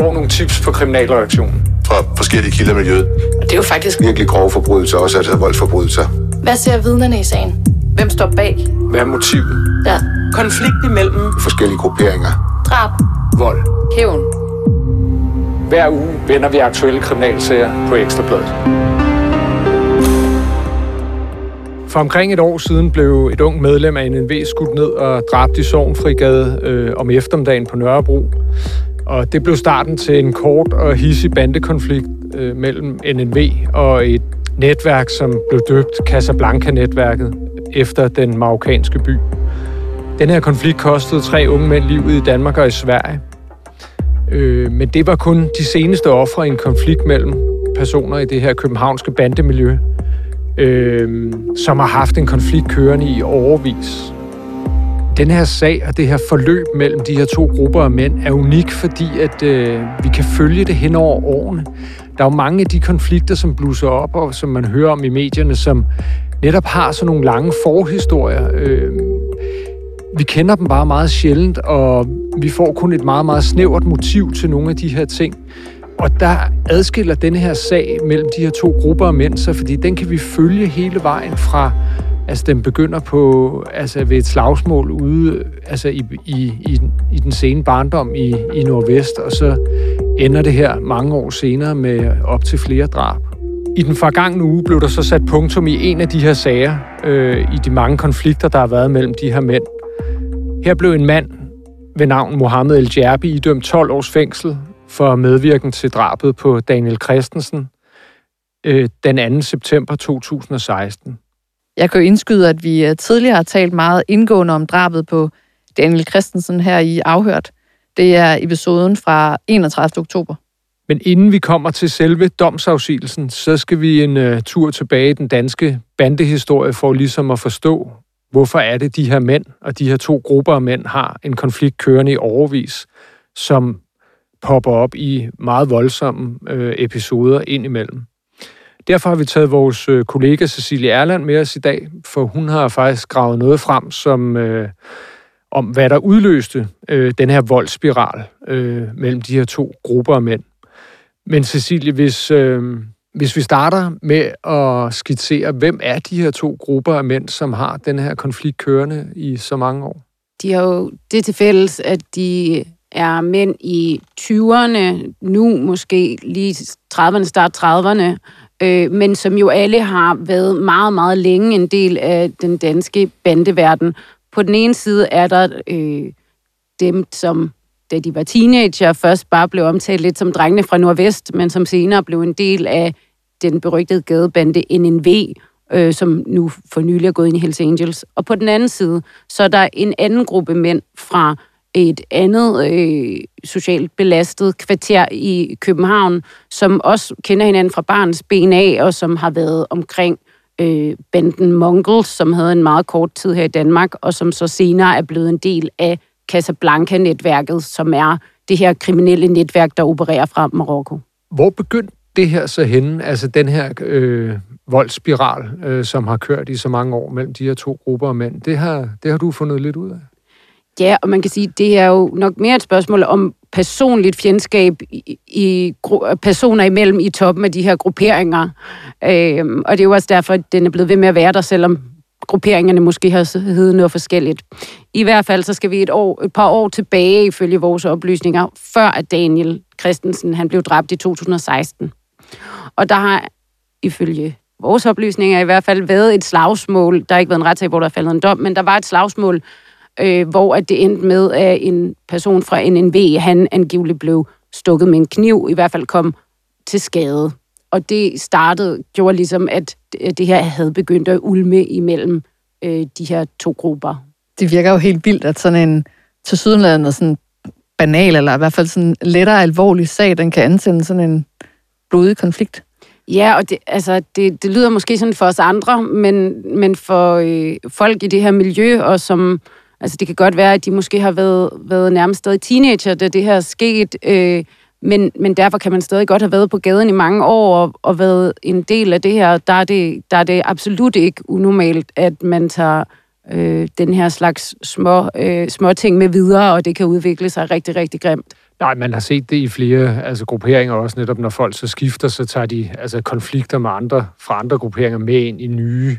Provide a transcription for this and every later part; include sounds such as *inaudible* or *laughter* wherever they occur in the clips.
får nogle tips på kriminalreaktionen. Fra forskellige kilder i miljøet. Og det er jo faktisk Virkelig grove forbrydelser, også altså voldsforbrydelser. Hvad ser vidnerne i sagen? Hvem står bag? Hvad er motivet? Ja. konflikt imellem Forskellige grupperinger. Drab. Vold. Hævn. Hver uge vender vi aktuelle kriminalsager på Ekstrabladet. For omkring et år siden blev et ung medlem af NNV skudt ned og dræbt i Sovnfrigade øh, om eftermiddagen på Nørrebro. Og det blev starten til en kort og hissig bandekonflikt øh, mellem NNV og et netværk, som blev døbt Casablanca-netværket efter den marokkanske by. Den her konflikt kostede tre unge mænd livet i Danmark og i Sverige. Øh, men det var kun de seneste ofre i en konflikt mellem personer i det her københavnske bandemiljø, øh, som har haft en konflikt kørende i overvis. Den her sag og det her forløb mellem de her to grupper af mænd er unik, fordi at øh, vi kan følge det hen over årene. Der er jo mange af de konflikter, som blusser op, og som man hører om i medierne, som netop har sådan nogle lange forhistorier. Øh, vi kender dem bare meget sjældent, og vi får kun et meget, meget snævert motiv til nogle af de her ting. Og der adskiller den her sag mellem de her to grupper af mænd sig, fordi den kan vi følge hele vejen fra, altså den begynder på, altså ved et slagsmål ude, altså i, i, i, den- i den sene barndom i, i Nordvest, og så ender det her mange år senere med op til flere drab. I den forgangne uge blev der så sat punktum i en af de her sager, øh, i de mange konflikter, der har været mellem de her mænd. Her blev en mand ved navn Mohammed El Jerbi idømt 12 års fængsel for medvirken til drabet på Daniel Christensen øh, den 2. september 2016. Jeg kan jo indskyde, at vi øh, tidligere har talt meget indgående om drabet på Daniel Christensen her i Afhørt. Det er episoden fra 31. oktober. Men inden vi kommer til selve domsafsigelsen, så skal vi en uh, tur tilbage i den danske bandehistorie for ligesom at forstå, hvorfor er det, de her mænd og de her to grupper af mænd har en konflikt kørende i overvis, som popper op i meget voldsomme øh, episoder indimellem. Derfor har vi taget vores øh, kollega Cecilie Erland med os i dag, for hun har faktisk gravet noget frem, som øh, om hvad der udløste øh, den her voldsspiral øh, mellem de her to grupper af mænd. Men Cecilie, hvis, øh, hvis vi starter med at skitsere, hvem er de her to grupper af mænd, som har den her konflikt kørende i så mange år? De har jo det til fælles, at de er mænd i 20'erne, nu måske lige 30'erne, start 30'erne, øh, men som jo alle har været meget, meget længe en del af den danske bandeverden. På den ene side er der øh, dem, som da de var teenager, først bare blev omtalt lidt som drengene fra Nordvest, men som senere blev en del af den berygtede gadebande NNV, øh, som nu for nylig er gået ind i Hells Angels. Og på den anden side, så er der en anden gruppe mænd fra et andet øh, socialt belastet kvarter i København, som også kender hinanden fra barns ben af, og som har været omkring øh, banden Mongols, som havde en meget kort tid her i Danmark, og som så senere er blevet en del af Casablanca-netværket, som er det her kriminelle netværk, der opererer fra Marokko. Hvor begyndte det her så henne? Altså den her øh, voldsspiral, øh, som har kørt i så mange år mellem de her to grupper af mænd. Det har, det har du fundet lidt ud af. Ja, og man kan sige, det er jo nok mere et spørgsmål om personligt fjendskab i, i personer imellem i toppen af de her grupperinger. Øhm, og det er jo også derfor, at den er blevet ved med at være der, selvom grupperingerne måske har heddet noget forskelligt. I hvert fald så skal vi et, år, et par år tilbage, ifølge vores oplysninger, før at Daniel Christensen han blev dræbt i 2016. Og der har ifølge vores oplysninger i hvert fald været et slagsmål. Der har ikke været en retssag, hvor der er faldet en dom, men der var et slagsmål, øh, hvor at det endte med, at en person fra NNV, han angiveligt blev stukket med en kniv, i hvert fald kom til skade. Og det startede, gjorde ligesom, at det her havde begyndt at ulme imellem øh, de her to grupper. Det virker jo helt vildt, at sådan en til sydenlandet sådan banal, eller i hvert fald sådan lettere alvorlig sag, den kan ansende sådan en blodig konflikt. Ja, og det, altså, det, det lyder måske sådan for os andre, men, men for øh, folk i det her miljø, og som, altså det kan godt være, at de måske har været, været nærmest stadig teenager, da det her er sket, øh, men, men derfor kan man stadig godt have været på gaden i mange år og, og været en del af det her. Der er det, der er det absolut ikke unormalt, at man tager øh, den her slags små, øh, små ting med videre, og det kan udvikle sig rigtig, rigtig grimt. Nej, man har set det i flere altså, grupperinger også, netop når folk så skifter, så tager de altså, konflikter med andre fra andre grupperinger med ind i nye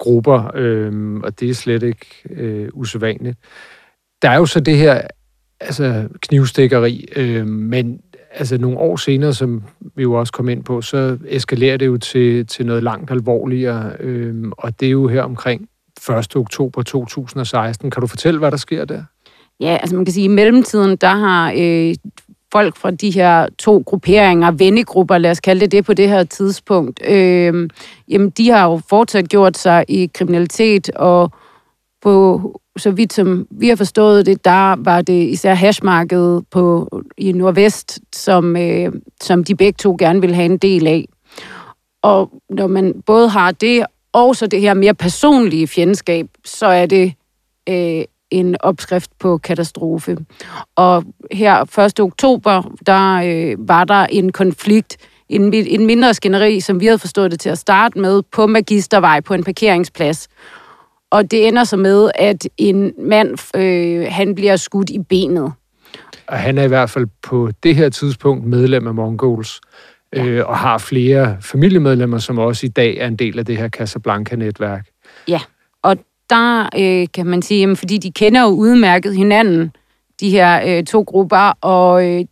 grupper, øh, og det er slet ikke øh, usædvanligt. Der er jo så det her altså, knivstikkeri, øh, men altså, nogle år senere, som vi jo også kom ind på, så eskalerer det jo til, til noget langt alvorligere, øh, og det er jo her omkring 1. oktober 2016. Kan du fortælle, hvad der sker der? Ja, altså man kan sige, at i mellemtiden, der har øh, folk fra de her to grupperinger, vennegrupper, lad os kalde det det på det her tidspunkt, øh, jamen de har jo fortsat gjort sig i kriminalitet, og på så vidt som vi har forstået det, der var det især hashmarkedet på, i Nordvest, som, øh, som de begge to gerne vil have en del af. Og når man både har det, og så det her mere personlige fjendskab, så er det øh, en opskrift på katastrofe. Og her 1. oktober, der øh, var der en konflikt, en, en mindre skænderi, som vi havde forstået det til at starte med, på Magistervej på en parkeringsplads. Og det ender så med, at en mand, øh, han bliver skudt i benet. Og han er i hvert fald på det her tidspunkt medlem af Mongols, øh, og har flere familiemedlemmer, som også i dag er en del af det her Casablanca-netværk. Ja, og der øh, kan man sige, jamen, fordi de kender jo udmærket hinanden, de her øh, to grupper, og øh,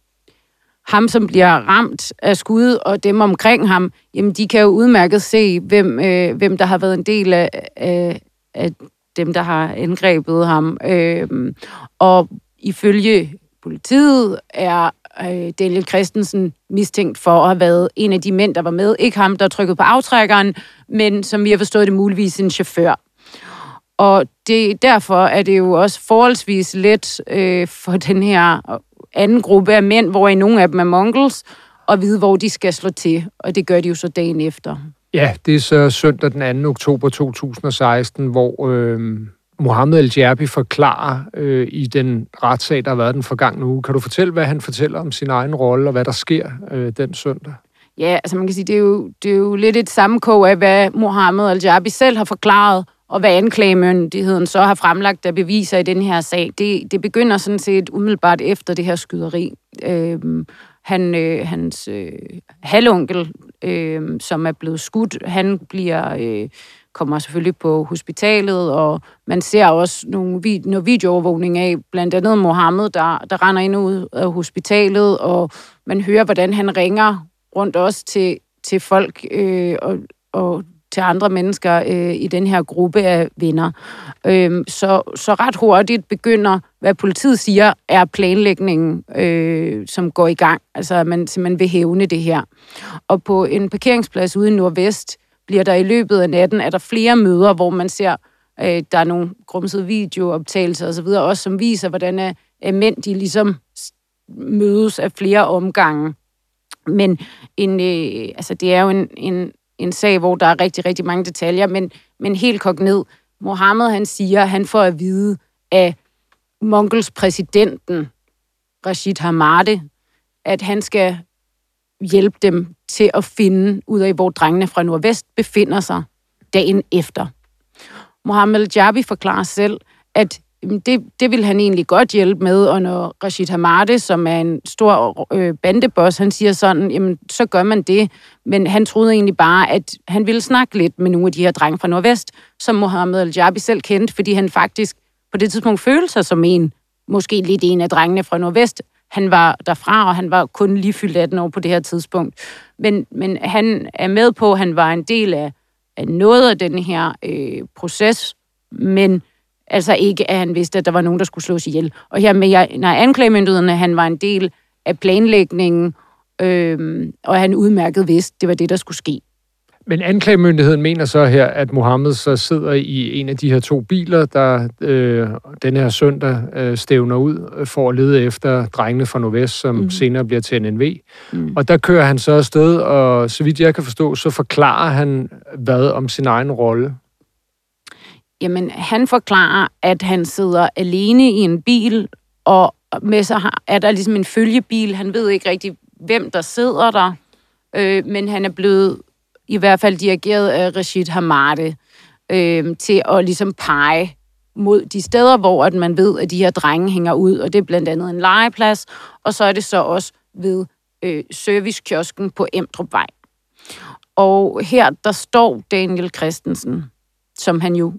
ham, som bliver ramt af skud, og dem omkring ham, jamen de kan jo udmærket se, hvem, øh, hvem der har været en del af, af, af dem, der har angrebet ham. Øh, og ifølge politiet er øh, Daniel Christensen mistænkt for at have været en af de mænd, der var med. Ikke ham, der trykkede på aftrækkeren, men som vi har forstået det muligvis en chauffør. Og det, derfor er det jo også forholdsvis let øh, for den her anden gruppe af mænd, hvor i nogle af dem er mongols, at vide, hvor de skal slå til. Og det gør de jo så dagen efter. Ja, det er så søndag den 2. oktober 2016, hvor øh, Mohammed El-Jerbi forklarer øh, i den retssag, der har været den forgangne uge. Kan du fortælle, hvad han fortæller om sin egen rolle, og hvad der sker øh, den søndag? Ja, altså man kan sige, det er jo, det er jo lidt et sammenkog af, hvad Mohammed El-Jerbi selv har forklaret, og hvad anklagemyndigheden så har fremlagt af beviser i den her sag. Det, det begynder sådan set umiddelbart efter det her skyderi. Øh, han, øh, hans øh, halvonkel, øh, som er blevet skudt, han bliver, øh, kommer selvfølgelig på hospitalet, og man ser også nogle vid- noget videoovervågning af blandt andet Mohammed, der, der render ind ud af hospitalet, og man hører, hvordan han ringer rundt også til, til folk, øh, og, og til andre mennesker øh, i den her gruppe af venner. Øh, så, så ret hurtigt begynder, hvad politiet siger, er planlægningen, øh, som går i gang. Altså, at man simpelthen vil hævne det her. Og på en parkeringsplads ude i Nordvest bliver der i løbet af natten, er der flere møder, hvor man ser, øh, der er nogle grumsede videooptagelser osv., også som viser, hvordan øh, er, er mænd, de ligesom mødes af flere omgange. Men en, øh, altså, det er jo en, en en sag, hvor der er rigtig, rigtig mange detaljer, men, men helt kogt ned. Mohammed, han siger, han får at vide af Mongols præsidenten, Rashid Hamade, at han skal hjælpe dem til at finde ud af, hvor drengene fra Nordvest befinder sig dagen efter. Mohammed Jabi forklarer selv, at det, det vil han egentlig godt hjælpe med, og når Rashid Hamade, som er en stor øh, bandeboss, han siger sådan, jamen, så gør man det. Men han troede egentlig bare, at han ville snakke lidt med nogle af de her drenge fra Nordvest, som Mohammed Al-Jabi selv kendte, fordi han faktisk på det tidspunkt følte sig som en, måske lidt en af drengene fra Nordvest. Han var derfra, og han var kun lige fyldt 18 år på det her tidspunkt. Men, men han er med på, at han var en del af, af noget af den her øh, proces, men Altså ikke, at han vidste, at der var nogen, der skulle slås ihjel. Og her med, jeg, når anklagemyndigheden, han var en del af planlægningen, øh, og han udmærket vidste, det var det, der skulle ske. Men anklagemyndigheden mener så her, at Mohammed så sidder i en af de her to biler, der øh, den her søndag øh, stævner ud for at lede efter drengene fra Nordvest, som mm. senere bliver til NNV. Mm. Og der kører han så afsted, og så vidt jeg kan forstå, så forklarer han hvad om sin egen rolle. Jamen, han forklarer, at han sidder alene i en bil, og med sig er der ligesom en følgebil. Han ved ikke rigtig, hvem der sidder der, øh, men han er blevet i hvert fald dirigeret af Rashid Hamade øh, til at ligesom pege mod de steder, hvor at man ved, at de her drenge hænger ud, og det er blandt andet en legeplads, og så er det så også ved øh, servicekiosken på Emdrupvej. Og her, der står Daniel Christensen, som han jo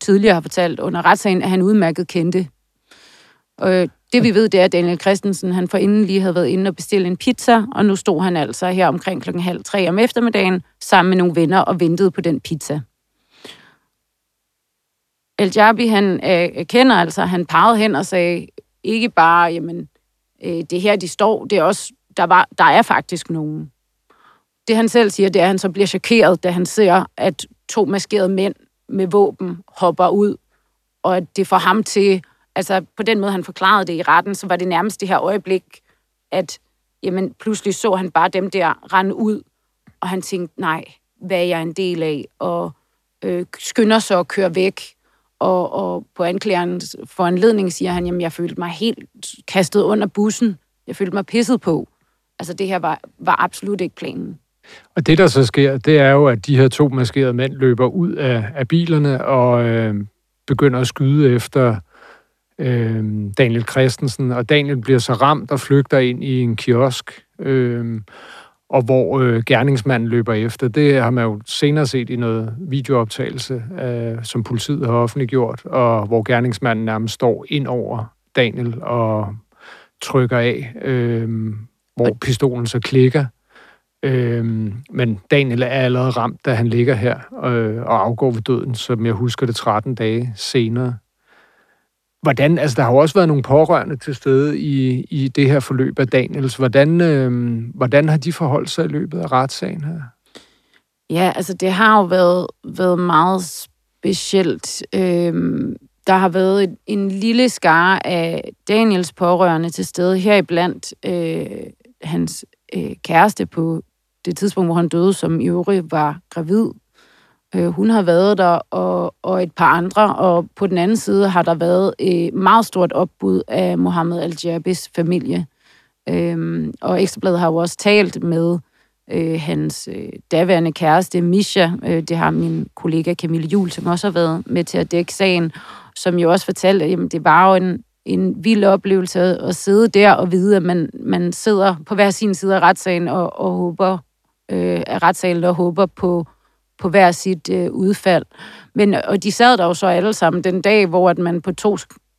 tidligere har fortalt under retssagen, at han udmærket kendte. Og det vi ved, det er, at Daniel Christensen, han forinden lige havde været inde og bestille en pizza, og nu stod han altså her omkring klokken halv tre om eftermiddagen, sammen med nogle venner og ventede på den pizza. El Jabi, han øh, kender altså, han pegede hen og sagde, ikke bare, jamen, øh, det her, de står, det er også, der, var, der er faktisk nogen. Det han selv siger, det er, at han så bliver chokeret, da han ser, at to maskerede mænd med våben hopper ud, og at det får ham til, altså på den måde, han forklarede det i retten, så var det nærmest det her øjeblik, at jamen, pludselig så han bare dem der rende ud, og han tænkte, nej, hvad er jeg en del af? Og øh, skynder sig at køre væk, og, og på anklagerens foranledning siger han, jamen jeg følte mig helt kastet under bussen. Jeg følte mig pisset på. Altså det her var, var absolut ikke planen. Og det, der så sker, det er jo, at de her to maskerede mænd løber ud af, af bilerne og øh, begynder at skyde efter øh, Daniel Christensen. Og Daniel bliver så ramt og flygter ind i en kiosk. Øh, og hvor øh, gerningsmanden løber efter. Det har man jo senere set i noget videooptagelse, øh, som politiet har offentliggjort, og hvor gerningsmanden nærmest står ind over Daniel og trykker af, øh, hvor pistolen så klikker. Øh, men Daniel er allerede ramt, da han ligger her øh, og afgår ved døden, som jeg husker det 13 dage senere. Hvordan, altså der har jo også været nogle pårørende til stede i, i det her forløb af Daniels. Hvordan, øh, hvordan har de forholdt sig i løbet af retssagen her? Ja, altså det har jo været, været meget specielt. Øhm, der har været et, en lille skare af Daniels pårørende til stede, heriblandt øh, hans øh, kæreste på det tidspunkt, hvor han døde, som i øvrigt var gravid. Øh, hun har været der, og, og et par andre, og på den anden side har der været et meget stort opbud af Mohammed Al-Jabis familie. Øh, og Ekstrabladet har jo også talt med øh, hans øh, daværende kæreste, Misha. Øh, det har min kollega Camille Jul, som også har været med til at dække sagen, som jo også fortalte, at jamen, det var jo en, en vild oplevelse at sidde der og vide, at man, man sidder på hver sin side af retssagen og, og håber, øh, af retssalen og håber på på hver sit øh, udfald. Men, og de sad der jo så alle sammen den dag, hvor at man på to,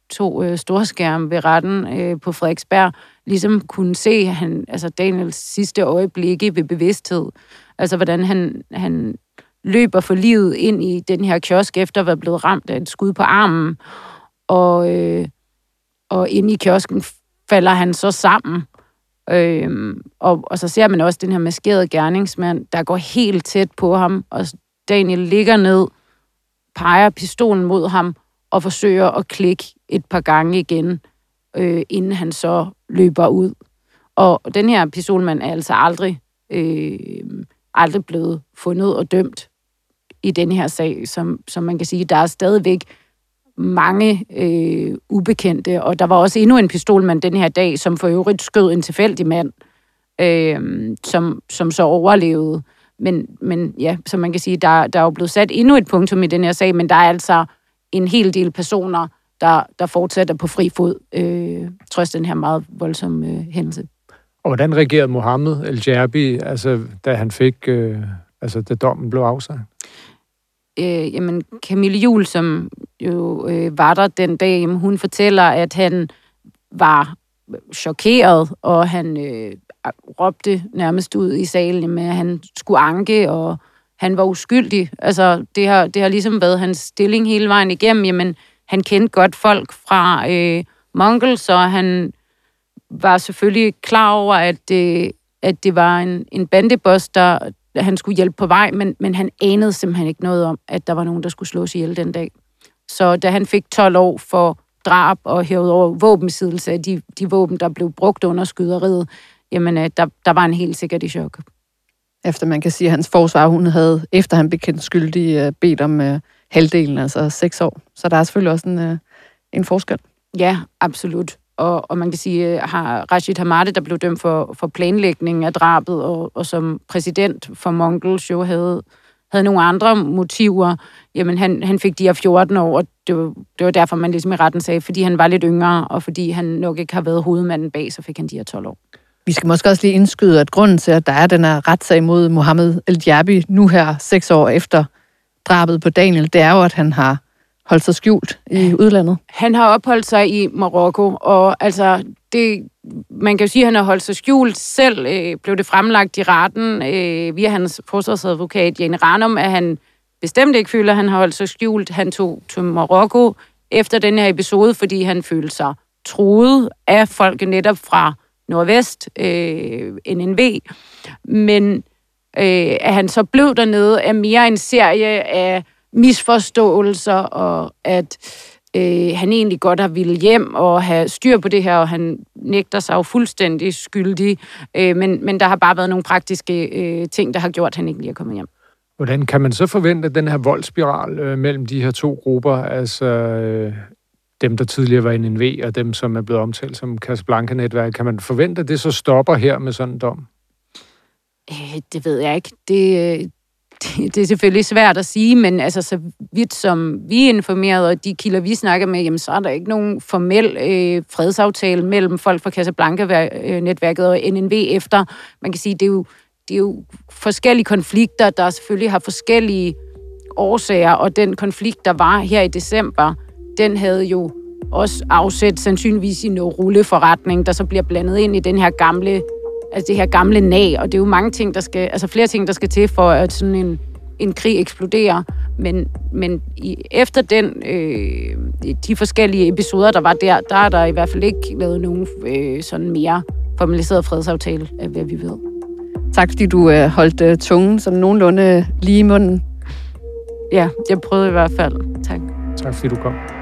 to øh, storskærme ved retten øh, på Frederiksberg ligesom kunne se han, altså Daniels sidste øjeblikke ved bevidsthed. Altså hvordan han, han løber for livet ind i den her kiosk efter at være blevet ramt af et skud på armen. Og, øh, og inde i kiosken falder han så sammen. Øhm, og, og så ser man også den her maskerede gerningsmand, der går helt tæt på ham, og Daniel ligger ned, peger pistolen mod ham, og forsøger at klikke et par gange igen, øh, inden han så løber ud. Og den her pistolmand er altså aldrig, øh, aldrig blevet fundet og dømt i den her sag, som, som man kan sige, der er stadigvæk mange øh, ubekendte, og der var også endnu en pistolmand den her dag, som for øvrigt skød en tilfældig mand, øh, som, som så overlevede. Men, men ja, som man kan sige, der, der er jo blevet sat endnu et punktum i den her sag, men der er altså en hel del personer, der, der fortsætter på fri fod, øh, trods den her meget voldsomme øh, hændelse. Og hvordan reagerede Mohammed El Jerbi, altså, da han fik, øh, altså da dommen blev afsagt? øh, jamen Camille Jul, som jo øh, var der den dag, jamen, hun fortæller, at han var chokeret, og han øh, råbte nærmest ud i salen med, at han skulle anke, og han var uskyldig. Altså, det har, det har ligesom været hans stilling hele vejen igennem. Jamen, han kendte godt folk fra øh, Mongol, så han var selvfølgelig klar over, at det, at det var en, en bandeboss, der, han skulle hjælpe på vej, men, men han anede simpelthen ikke noget om, at der var nogen, der skulle slås ihjel den dag. Så da han fik 12 år for drab og hævet over våbenbesiddelse af de, de våben, der blev brugt under skyderiet, jamen øh, der, der var han helt sikkert i chok. Efter man kan sige, at hans forsvar, hun havde, efter han blev kendt skyldig, øh, bedt om uh, halvdelen, altså seks år. Så der er selvfølgelig også en, uh, en forskel. Ja, absolut. Og, og man kan sige, har Rashid Hamade, der blev dømt for, for planlægning af drabet, og, og som præsident for Mongols jo havde, havde nogle andre motiver, jamen han, han fik de her 14 år, og det var, det var derfor, man ligesom i retten sagde, fordi han var lidt yngre, og fordi han nok ikke har været hovedmanden bag, så fik han de her 12 år. Vi skal måske også lige indskyde, at grunden til, at der er den her retssag mod Mohammed El Jabi nu her seks år efter drabet på Daniel, det er jo, at han har holdt sig skjult i udlandet. Han har opholdt sig i Marokko, og altså, det, man kan jo sige, at han har holdt sig skjult. Selv øh, blev det fremlagt i retten øh, via hans forsvarsadvokat, Jane Ranum, at han bestemt ikke føler, at han har holdt sig skjult. Han tog til Marokko efter den her episode, fordi han følte sig truet af folk netop fra Nordvest, øh, NNV. Men øh, at han så blev dernede er mere en serie af misforståelser, og at øh, han egentlig godt har ville hjem og have styr på det her, og han nægter sig jo fuldstændig skyldig. Øh, men, men der har bare været nogle praktiske øh, ting, der har gjort, at han ikke lige er kommet hjem. Hvordan kan man så forvente den her voldspiral øh, mellem de her to grupper, altså øh, dem, der tidligere var i NNV, og dem, som er blevet omtalt som Casablanca-netværk, kan man forvente, at det så stopper her med sådan en dom? Øh, det ved jeg ikke. Det, øh, det, *laughs* det er selvfølgelig svært at sige, men altså, så vidt som vi er informeret, og de kilder, vi snakker med, jamen, så er der ikke nogen formel øh, fredsaftale mellem folk fra Casablanca-netværket og NNV efter. Man kan sige, det er jo, det er jo forskellige konflikter, der selvfølgelig har forskellige årsager, og den konflikt, der var her i december, den havde jo også afsæt sandsynligvis i noget rulleforretning, der så bliver blandet ind i den her gamle altså det her gamle nag, og det er jo mange ting, der skal, altså flere ting, der skal til for, at sådan en, en krig eksploderer. Men, men i, efter den, øh, de forskellige episoder, der var der, der er der i hvert fald ikke lavet nogen øh, sådan mere formaliseret fredsaftale, af hvad vi ved. Tak fordi du øh, holdt øh, tungen sådan nogenlunde lige i munden. Ja, jeg prøvede i hvert fald. Tak. Tak fordi du kom.